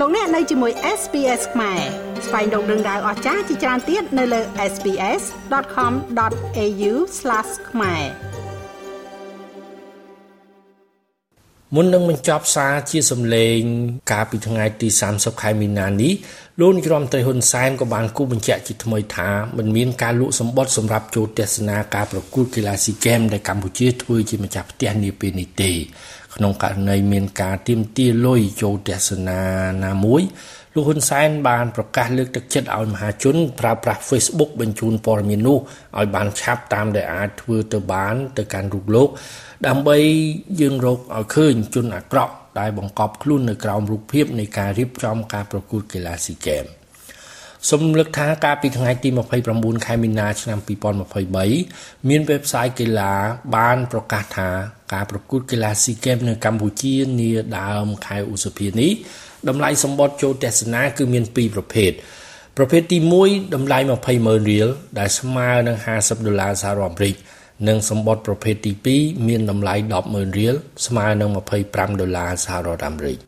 លោកអ្នកនៅជាមួយ SPS ខ្មែរស្វែងរកដឹងដៅអស្ចារ្យជាច្រើនទៀតនៅលើ SPS.com.au/ ខ្មែរមុននឹងបញ្ចប់សារជាសម្លេង កាលពីថ្ងៃទី30ខែមីនានេះលោកនាយរដ្ឋមន្ត្រីហ៊ុនសែនក៏បានគូបញ្ជាក់ជាថ្មីថាមិនមានការលក់សម្បត្តិសម្រាប់ចូលទស្សនាការប្រកួតកីឡាស៊ីហ្គេមដែលកម្ពុជាធ្វើជាម្ចាស់ផ្ទះនាពេលនេះទេ ក្នុងករណីមានការទៀមទាលុយចូលទស្សនាណាមួយលោកហ៊ុនសែនបានប្រកាសលើកទឹកចិត្តឲ្យមហាជនប្រើប្រាស់ Facebook បញ្ជូនព័ត៌មាននោះឲ្យបានឆាប់តាមដែលអាចធ្វើទៅបានទៅកាន់រូបលោក ដើម្បីយើងរកឲ្យឃើញជនអាក្រក់ដែលបង្កប់ខ្លួននៅក្រោមរូបភាពនៃការរៀបចំការប្រកួតកីឡាស៊ីហ្គេម សូមលើកថាកាលពីថ្ងៃទី29ខែមីនាឆ្នាំ2023មាន website កីឡាបាន ប្រកាសថាការប្រកួតកីឡាស៊ីហ្គេមនៅកម្ពុជានាដើមខែឧសភានេះតម្លៃសម្បត្តិចូលទស្សនាគឺមាន2ប្រភេទប្រភេទទី1តម្លៃ200,000រៀលដែលស្មើនឹង50ដុល្លារសហរដ្ឋអាមេរិកនិងសម្បត្តិប្រភេទទី2មានតម្លៃ100000រៀលស្មើនឹង25ដុល្លារសហរដ្ឋអាមេរិក